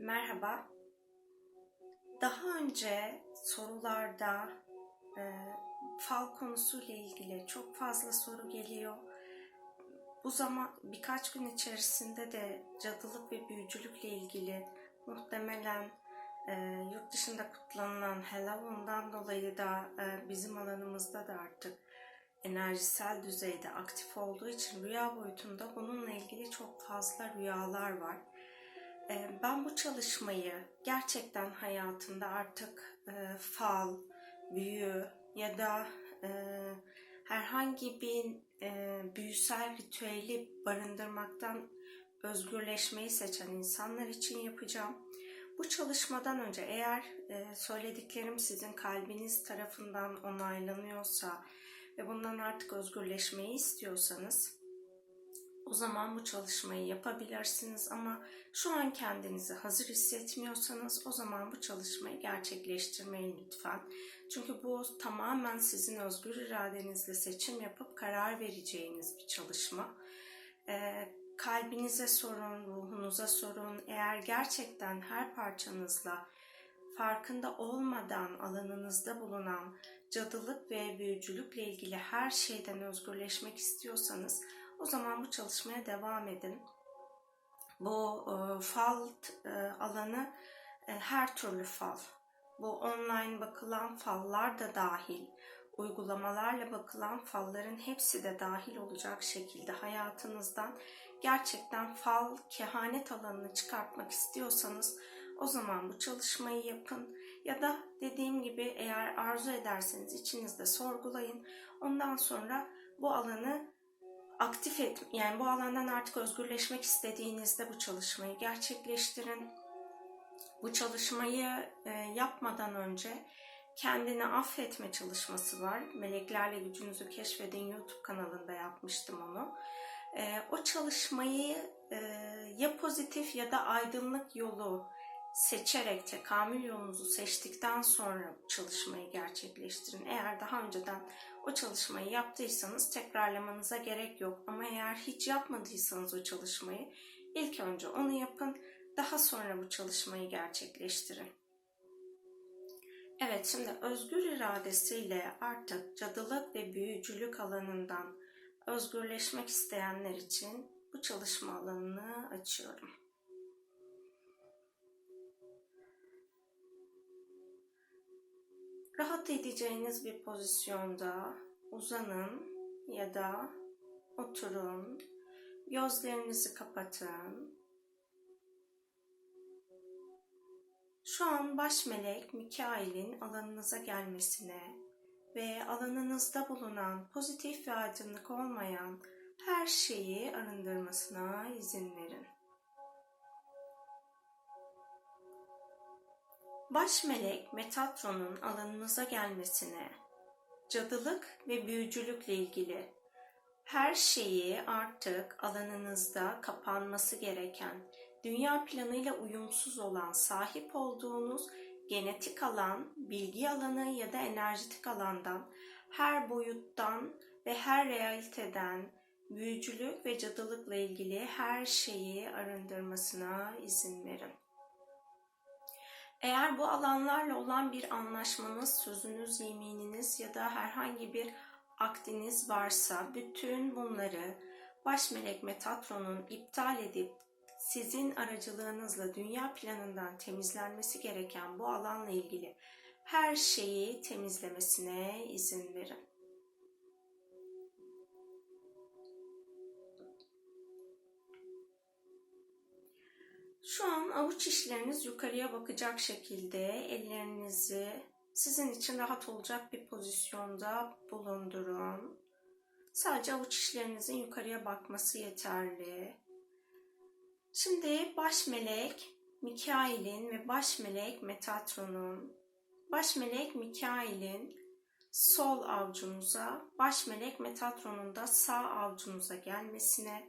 Merhaba. Daha önce sorularda e, fal konusuyla ilgili çok fazla soru geliyor. Bu zaman birkaç gün içerisinde de cadılık ve büyücülükle ilgili muhtemelen e, yurt dışında kutlanılan Halloween'dan dolayı da e, bizim alanımızda da artık enerjisel düzeyde aktif olduğu için rüya boyutunda bununla ilgili çok fazla rüyalar var. Ee, ben bu çalışmayı gerçekten hayatımda artık e, fal, büyü ya da e, herhangi bir e, büyüsel ritüeli barındırmaktan özgürleşmeyi seçen insanlar için yapacağım. Bu çalışmadan önce eğer e, söylediklerim sizin kalbiniz tarafından onaylanıyorsa ve bundan artık özgürleşmeyi istiyorsanız o zaman bu çalışmayı yapabilirsiniz ama şu an kendinizi hazır hissetmiyorsanız o zaman bu çalışmayı gerçekleştirmeyin lütfen. Çünkü bu tamamen sizin özgür iradenizle seçim yapıp karar vereceğiniz bir çalışma. Ee, kalbinize sorun, ruhunuza sorun. Eğer gerçekten her parçanızla farkında olmadan alanınızda bulunan cadılık ve büyücülükle ilgili her şeyden özgürleşmek istiyorsanız o zaman bu çalışmaya devam edin. Bu e, fal e, alanı e, her türlü fal. Bu online bakılan fallar da dahil, uygulamalarla bakılan falların hepsi de dahil olacak şekilde hayatınızdan gerçekten fal, kehanet alanını çıkartmak istiyorsanız o zaman bu çalışmayı yapın. Ya da dediğim gibi eğer arzu ederseniz içinizde sorgulayın. Ondan sonra bu alanı aktif et, yani bu alandan artık özgürleşmek istediğinizde bu çalışmayı gerçekleştirin. Bu çalışmayı e, yapmadan önce kendini affetme çalışması var. Meleklerle Gücünüzü Keşfedin YouTube kanalında yapmıştım onu. E, o çalışmayı e, ya pozitif ya da aydınlık yolu seçerek tekamül yolunuzu seçtikten sonra çalışmayı gerçekleştirin. Eğer daha önceden o çalışmayı yaptıysanız tekrarlamanıza gerek yok. Ama eğer hiç yapmadıysanız o çalışmayı ilk önce onu yapın. Daha sonra bu çalışmayı gerçekleştirin. Evet şimdi özgür iradesiyle artık cadılık ve büyücülük alanından özgürleşmek isteyenler için bu çalışma alanını açıyorum. Rahat edeceğiniz bir pozisyonda uzanın ya da oturun. Gözlerinizi kapatın. Şu an baş melek Mikail'in alanınıza gelmesine ve alanınızda bulunan pozitif ve aydınlık olmayan her şeyi arındırmasına izin verin. Baş melek Metatron'un alanınıza gelmesine, cadılık ve büyücülükle ilgili her şeyi artık alanınızda kapanması gereken, dünya planıyla uyumsuz olan, sahip olduğunuz genetik alan, bilgi alanı ya da enerjitik alandan, her boyuttan ve her realiteden büyücülük ve cadılıkla ilgili her şeyi arındırmasına izin verin. Eğer bu alanlarla olan bir anlaşmanız, sözünüz, yemininiz ya da herhangi bir akdiniz varsa bütün bunları baş melek Metatron'un iptal edip sizin aracılığınızla dünya planından temizlenmesi gereken bu alanla ilgili her şeyi temizlemesine izin verin. Avuç içleriniz yukarıya bakacak şekilde ellerinizi sizin için rahat olacak bir pozisyonda bulundurun. Sadece avuç içlerinizin yukarıya bakması yeterli. Şimdi baş melek Mikail'in ve baş melek Metatron'un baş melek Mikail'in sol avcunuza, baş melek Metatron'un da sağ avcunuza gelmesine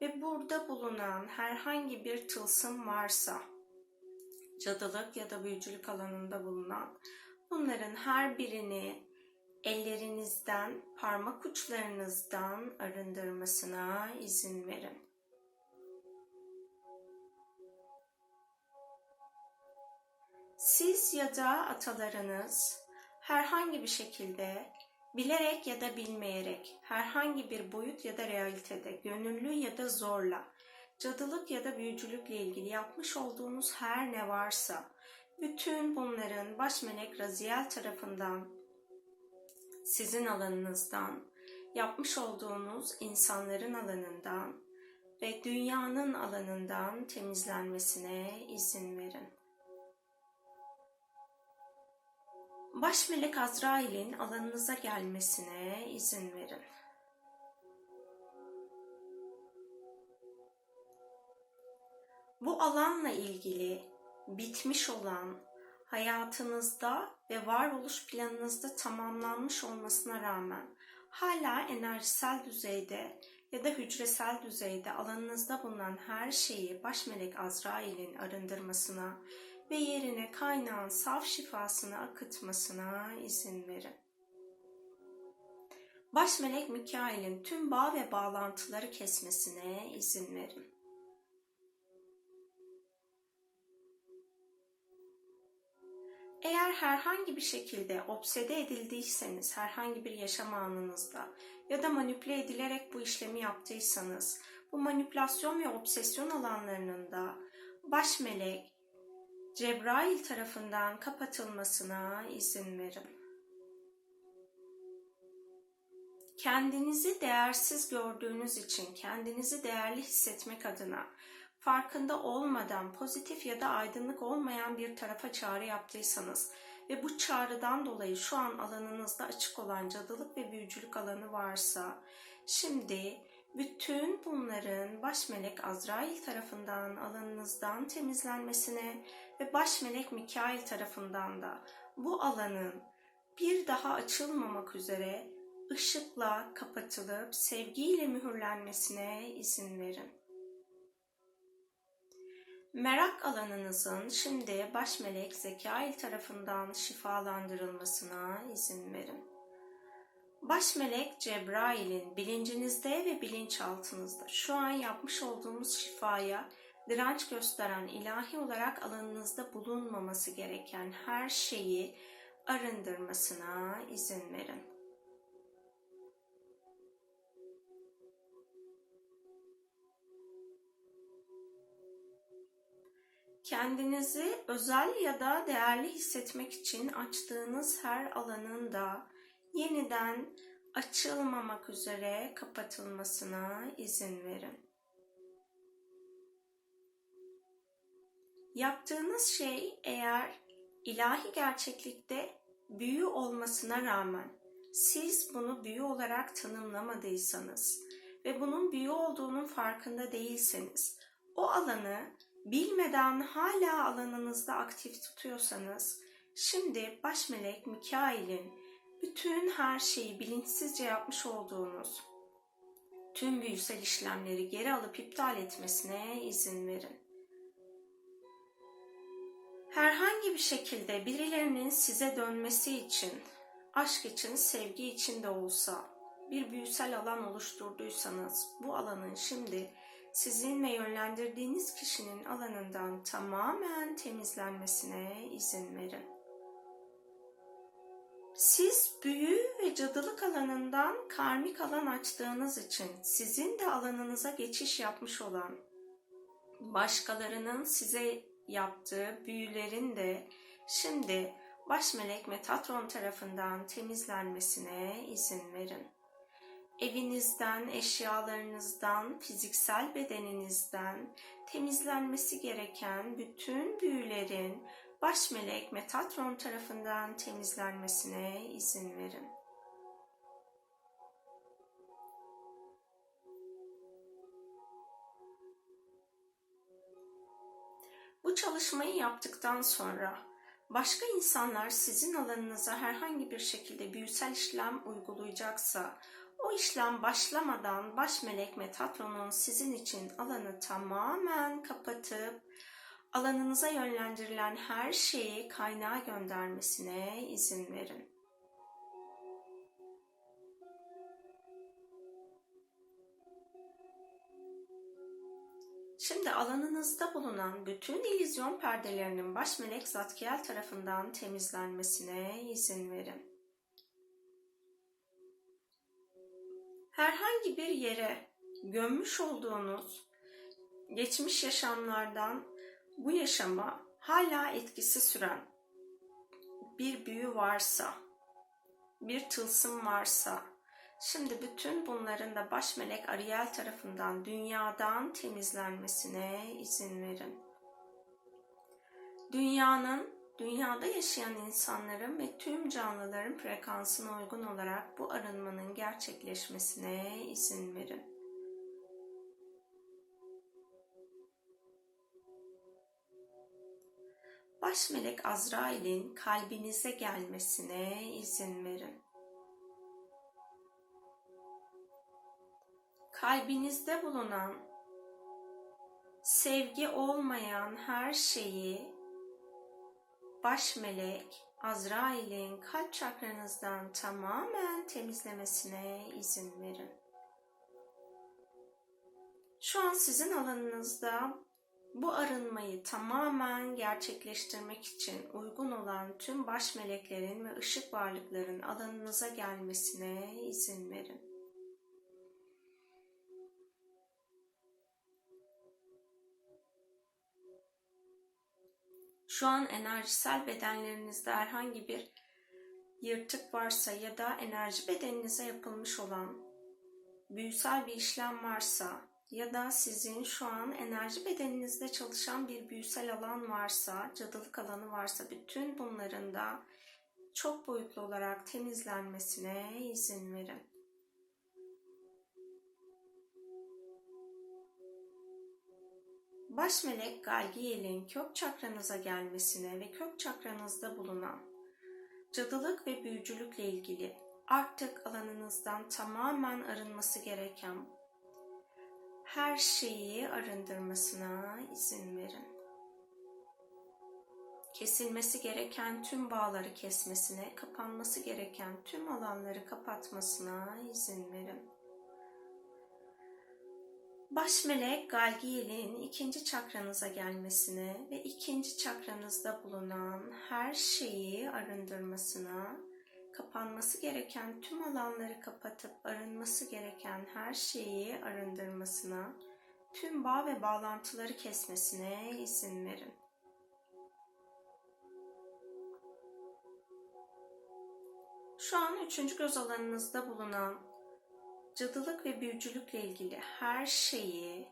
ve burada bulunan herhangi bir tılsım varsa, cadılık ya da büyücülük alanında bulunan bunların her birini ellerinizden, parmak uçlarınızdan arındırmasına izin verin. Siz ya da atalarınız herhangi bir şekilde bilerek ya da bilmeyerek herhangi bir boyut ya da realitede gönüllü ya da zorla cadılık ya da büyücülükle ilgili yapmış olduğunuz her ne varsa bütün bunların baş melek Raziel tarafından sizin alanınızdan yapmış olduğunuz insanların alanından ve dünyanın alanından temizlenmesine izin verin. Baş melek Azrail'in alanınıza gelmesine izin verin. Bu alanla ilgili bitmiş olan hayatınızda ve varoluş planınızda tamamlanmış olmasına rağmen hala enerjisel düzeyde ya da hücresel düzeyde alanınızda bulunan her şeyi baş melek Azrail'in arındırmasına ve yerine kaynağın saf şifasını akıtmasına izin verin. Baş melek Mikail'in tüm bağ ve bağlantıları kesmesine izin verin. Eğer herhangi bir şekilde obsede edildiyseniz herhangi bir yaşam anınızda ya da manipüle edilerek bu işlemi yaptıysanız bu manipülasyon ve obsesyon alanlarının da baş melek Cebrail tarafından kapatılmasına izin verin. Kendinizi değersiz gördüğünüz için kendinizi değerli hissetmek adına farkında olmadan pozitif ya da aydınlık olmayan bir tarafa çağrı yaptıysanız ve bu çağrıdan dolayı şu an alanınızda açık olan cadılık ve büyücülük alanı varsa şimdi bütün bunların baş melek Azrail tarafından alanınızdan temizlenmesine ve baş melek Mikail tarafından da bu alanın bir daha açılmamak üzere ışıkla kapatılıp sevgiyle mühürlenmesine izin verin. Merak alanınızın şimdi baş melek Zekail tarafından şifalandırılmasına izin verin. Baş melek Cebrail'in bilincinizde ve bilinçaltınızda şu an yapmış olduğumuz şifaya direnç gösteren ilahi olarak alanınızda bulunmaması gereken her şeyi arındırmasına izin verin. Kendinizi özel ya da değerli hissetmek için açtığınız her alanın da yeniden açılmamak üzere kapatılmasına izin verin. Yaptığınız şey eğer ilahi gerçeklikte büyü olmasına rağmen siz bunu büyü olarak tanımlamadıysanız ve bunun büyü olduğunun farkında değilseniz o alanı bilmeden hala alanınızda aktif tutuyorsanız şimdi baş melek Mikail'in bütün her şeyi bilinçsizce yapmış olduğunuz tüm büyüsel işlemleri geri alıp iptal etmesine izin verin. Herhangi bir şekilde birilerinin size dönmesi için, aşk için, sevgi için de olsa bir büyüsel alan oluşturduysanız bu alanın şimdi sizin ve yönlendirdiğiniz kişinin alanından tamamen temizlenmesine izin verin. Siz büyü ve cadılık alanından karmik alan açtığınız için sizin de alanınıza geçiş yapmış olan başkalarının size yaptığı büyülerin de şimdi baş melek Metatron tarafından temizlenmesine izin verin evinizden, eşyalarınızdan, fiziksel bedeninizden temizlenmesi gereken bütün büyülerin baş melek Metatron tarafından temizlenmesine izin verin. Bu çalışmayı yaptıktan sonra başka insanlar sizin alanınıza herhangi bir şekilde büyüsel işlem uygulayacaksa o işlem başlamadan baş melek Metatron'un sizin için alanı tamamen kapatıp alanınıza yönlendirilen her şeyi kaynağa göndermesine izin verin. Şimdi alanınızda bulunan bütün illüzyon perdelerinin baş melek Zatkiel tarafından temizlenmesine izin verin. Herhangi bir yere gömmüş olduğunuz geçmiş yaşamlardan bu yaşama hala etkisi süren bir büyü varsa, bir tılsım varsa, şimdi bütün bunların da baş melek Ariel tarafından dünyadan temizlenmesine izin verin. Dünyanın, dünyada yaşayan insanların ve tüm canlıların frekansına uygun olarak bu arınmanın gerçekleşmesine izin verin. baş melek Azrail'in kalbinize gelmesine izin verin. Kalbinizde bulunan sevgi olmayan her şeyi baş melek Azrail'in kalp çakranızdan tamamen temizlemesine izin verin. Şu an sizin alanınızda bu arınmayı tamamen gerçekleştirmek için uygun olan tüm baş meleklerin ve ışık varlıkların alanınıza gelmesine izin verin. Şu an enerjisel bedenlerinizde herhangi bir yırtık varsa ya da enerji bedeninize yapılmış olan büyüsel bir işlem varsa ya da sizin şu an enerji bedeninizde çalışan bir büyüsel alan varsa, cadılık alanı varsa bütün bunların da çok boyutlu olarak temizlenmesine izin verin. Baş melek Galgiel'in kök çakranıza gelmesine ve kök çakranızda bulunan cadılık ve büyücülükle ilgili artık alanınızdan tamamen arınması gereken her şeyi arındırmasına izin verin. Kesilmesi gereken tüm bağları kesmesine, kapanması gereken tüm alanları kapatmasına izin verin. Baş melek Galgiel'in ikinci çakranıza gelmesine ve ikinci çakranızda bulunan her şeyi arındırmasına kapanması gereken tüm alanları kapatıp arınması gereken her şeyi arındırmasına, tüm bağ ve bağlantıları kesmesine izin verin. Şu an üçüncü göz alanınızda bulunan cadılık ve büyücülükle ilgili her şeyi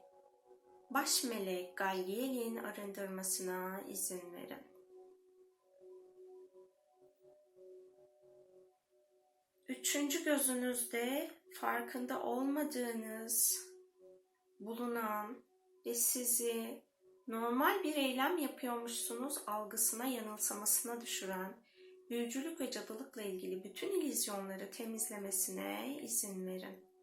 baş melek Galgiel'in arındırmasına izin verin. Üçüncü gözünüzde farkında olmadığınız bulunan ve sizi normal bir eylem yapıyormuşsunuz algısına yanılsamasına düşüren büyücülük ve cadılıkla ilgili bütün ilizyonları temizlemesine izin verin.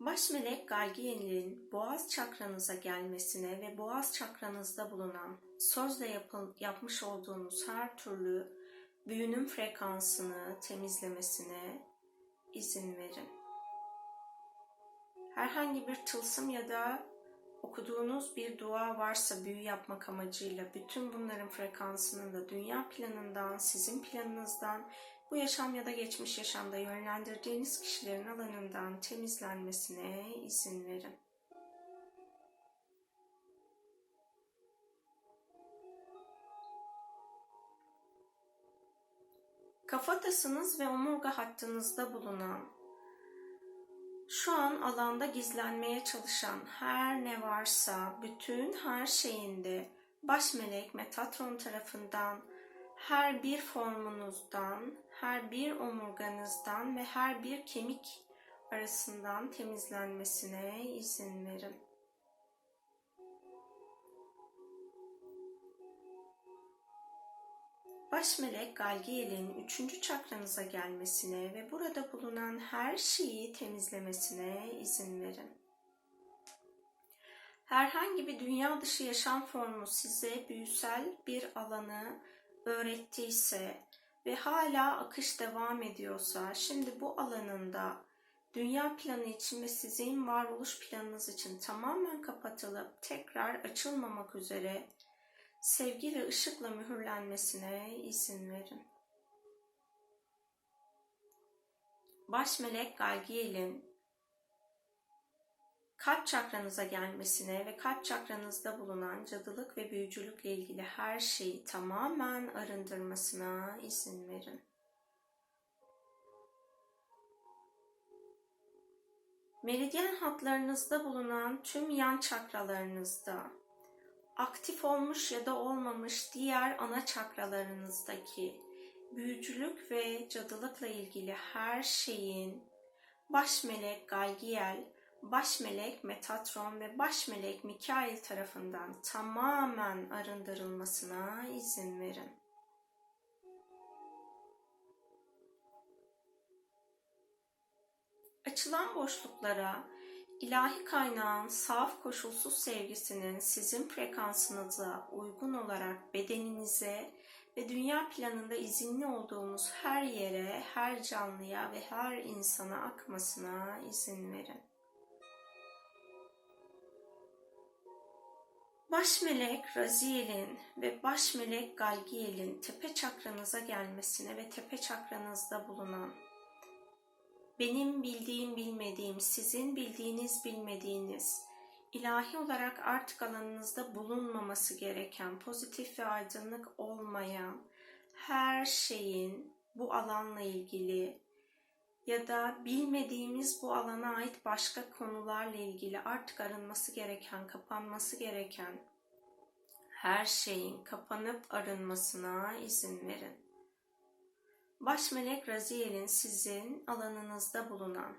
Baş melek Galgiel'in boğaz çakranıza gelmesine ve boğaz çakranızda bulunan sözle yapıl, yapmış olduğunuz her türlü büyünün frekansını temizlemesine izin verin. Herhangi bir tılsım ya da okuduğunuz bir dua varsa büyü yapmak amacıyla bütün bunların frekansının da dünya planından, sizin planınızdan bu yaşam ya da geçmiş yaşamda yönlendirdiğiniz kişilerin alanından temizlenmesine izin verin. Kafatasınız ve omurga hattınızda bulunan şu an alanda gizlenmeye çalışan her ne varsa bütün her şeyinde baş melek Metatron tarafından her bir formunuzdan, her bir omurganızdan ve her bir kemik arasından temizlenmesine izin verin. Baş melek Galgiel'in üçüncü çakranıza gelmesine ve burada bulunan her şeyi temizlemesine izin verin. Herhangi bir dünya dışı yaşam formu size büyüsel bir alanı öğrettiyse ve hala akış devam ediyorsa şimdi bu alanında dünya planı için ve sizin varoluş planınız için tamamen kapatılıp tekrar açılmamak üzere sevgi ve ışıkla mühürlenmesine izin verin. Baş melek Galgiel'in kalp çakranıza gelmesine ve kalp çakranızda bulunan cadılık ve büyücülükle ilgili her şeyi tamamen arındırmasına izin verin. Meridyen hatlarınızda bulunan tüm yan çakralarınızda, aktif olmuş ya da olmamış diğer ana çakralarınızdaki büyücülük ve cadılıkla ilgili her şeyin baş melek Galgiel, baş melek Metatron ve baş melek Mikail tarafından tamamen arındırılmasına izin verin. Açılan boşluklara ilahi kaynağın saf koşulsuz sevgisinin sizin frekansınıza uygun olarak bedeninize ve dünya planında izinli olduğumuz her yere, her canlıya ve her insana akmasına izin verin. Baş melek Raziel'in ve baş melek Galgiel'in tepe çakranıza gelmesine ve tepe çakranızda bulunan benim bildiğim bilmediğim, sizin bildiğiniz bilmediğiniz, ilahi olarak artık alanınızda bulunmaması gereken, pozitif ve aydınlık olmayan her şeyin bu alanla ilgili ya da bilmediğimiz bu alana ait başka konularla ilgili artık arınması gereken, kapanması gereken her şeyin kapanıp arınmasına izin verin. Baş melek Raziel'in sizin alanınızda bulunan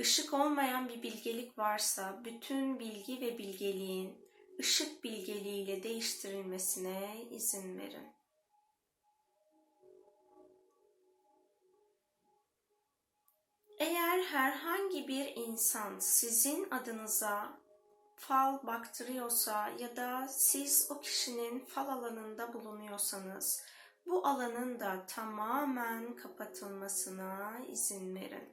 ışık olmayan bir bilgelik varsa bütün bilgi ve bilgeliğin ışık bilgeliğiyle değiştirilmesine izin verin. Eğer herhangi bir insan sizin adınıza fal baktırıyorsa ya da siz o kişinin fal alanında bulunuyorsanız bu alanın da tamamen kapatılmasına izin verin.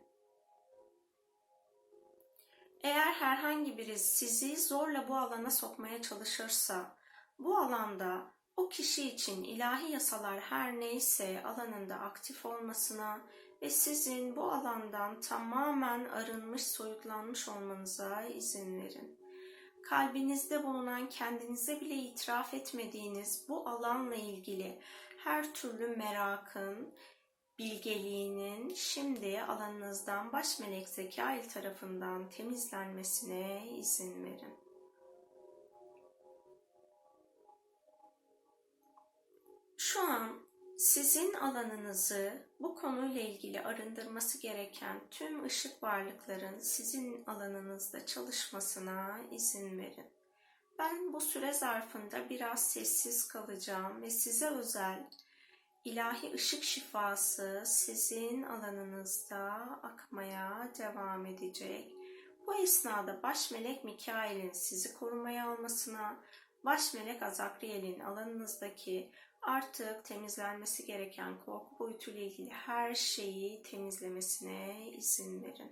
Eğer herhangi biri sizi zorla bu alana sokmaya çalışırsa, bu alanda o kişi için ilahi yasalar her neyse alanında aktif olmasına ve sizin bu alandan tamamen arınmış, soyutlanmış olmanıza izin verin. Kalbinizde bulunan kendinize bile itiraf etmediğiniz bu alanla ilgili her türlü merakın, bilgeliğinin şimdi alanınızdan baş melek Zekail tarafından temizlenmesine izin verin. Şu an sizin alanınızı bu konuyla ilgili arındırması gereken tüm ışık varlıkların sizin alanınızda çalışmasına izin verin. Ben bu süre zarfında biraz sessiz kalacağım ve size özel ilahi ışık şifası sizin alanınızda akmaya devam edecek. Bu esnada baş melek Mikail'in sizi korumaya almasına, baş melek Azakriel'in alanınızdaki artık temizlenmesi gereken korku boyutuyla ilgili her şeyi temizlemesine izin verin.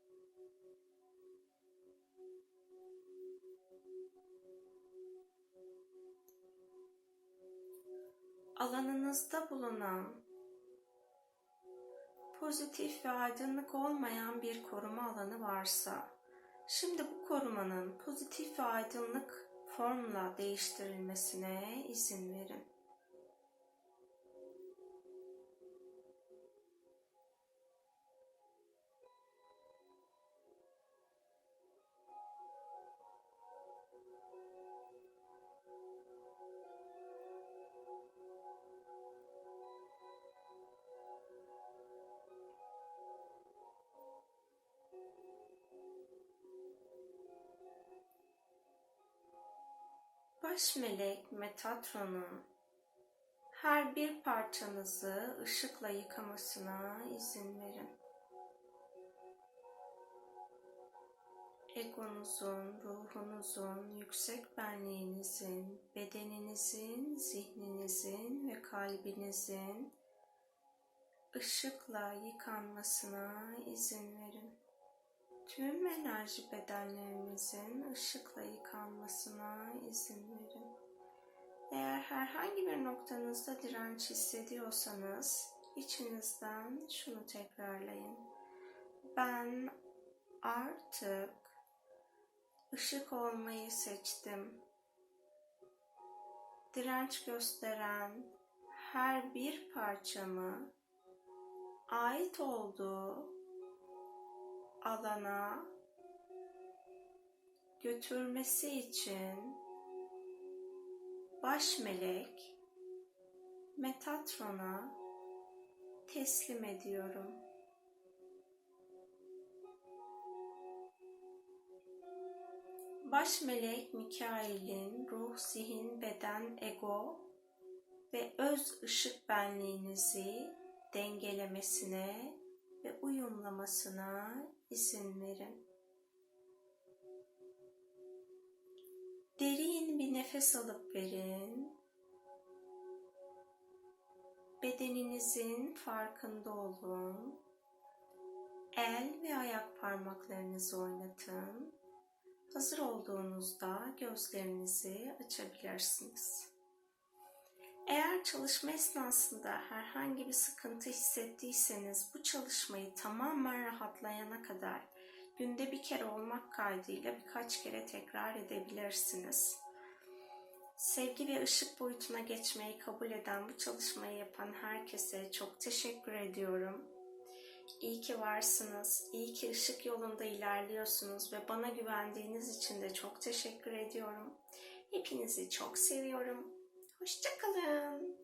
alanınızda bulunan pozitif ve aydınlık olmayan bir koruma alanı varsa, şimdi bu korumanın pozitif ve aydınlık formla değiştirilmesine izin verin. Baş melek Metatron'un her bir parçanızı ışıkla yıkamasına izin verin. Egonuzun, ruhunuzun, yüksek benliğinizin, bedeninizin, zihninizin ve kalbinizin ışıkla yıkanmasına izin verin tüm enerji bedenlerimizin ışıkla yıkanmasına izin verin. Eğer herhangi bir noktanızda direnç hissediyorsanız içinizden şunu tekrarlayın. Ben artık ışık olmayı seçtim. Direnç gösteren her bir parçamı ait olduğu alana götürmesi için baş melek Metatron'a teslim ediyorum. Baş melek Mikail'in ruh, zihin, beden, ego ve öz ışık benliğinizi dengelemesine ve uyumlamasına izin verin. Derin bir nefes alıp verin. Bedeninizin farkında olun. El ve ayak parmaklarınızı oynatın. Hazır olduğunuzda gözlerinizi açabilirsiniz. Eğer çalışma esnasında herhangi bir sıkıntı hissettiyseniz bu çalışmayı tamamen rahatlayana kadar günde bir kere olmak kaydıyla birkaç kere tekrar edebilirsiniz. Sevgi ve ışık boyutuna geçmeyi kabul eden bu çalışmayı yapan herkese çok teşekkür ediyorum. İyi ki varsınız. İyi ki ışık yolunda ilerliyorsunuz ve bana güvendiğiniz için de çok teşekkür ediyorum. Hepinizi çok seviyorum. Hoşçakalın.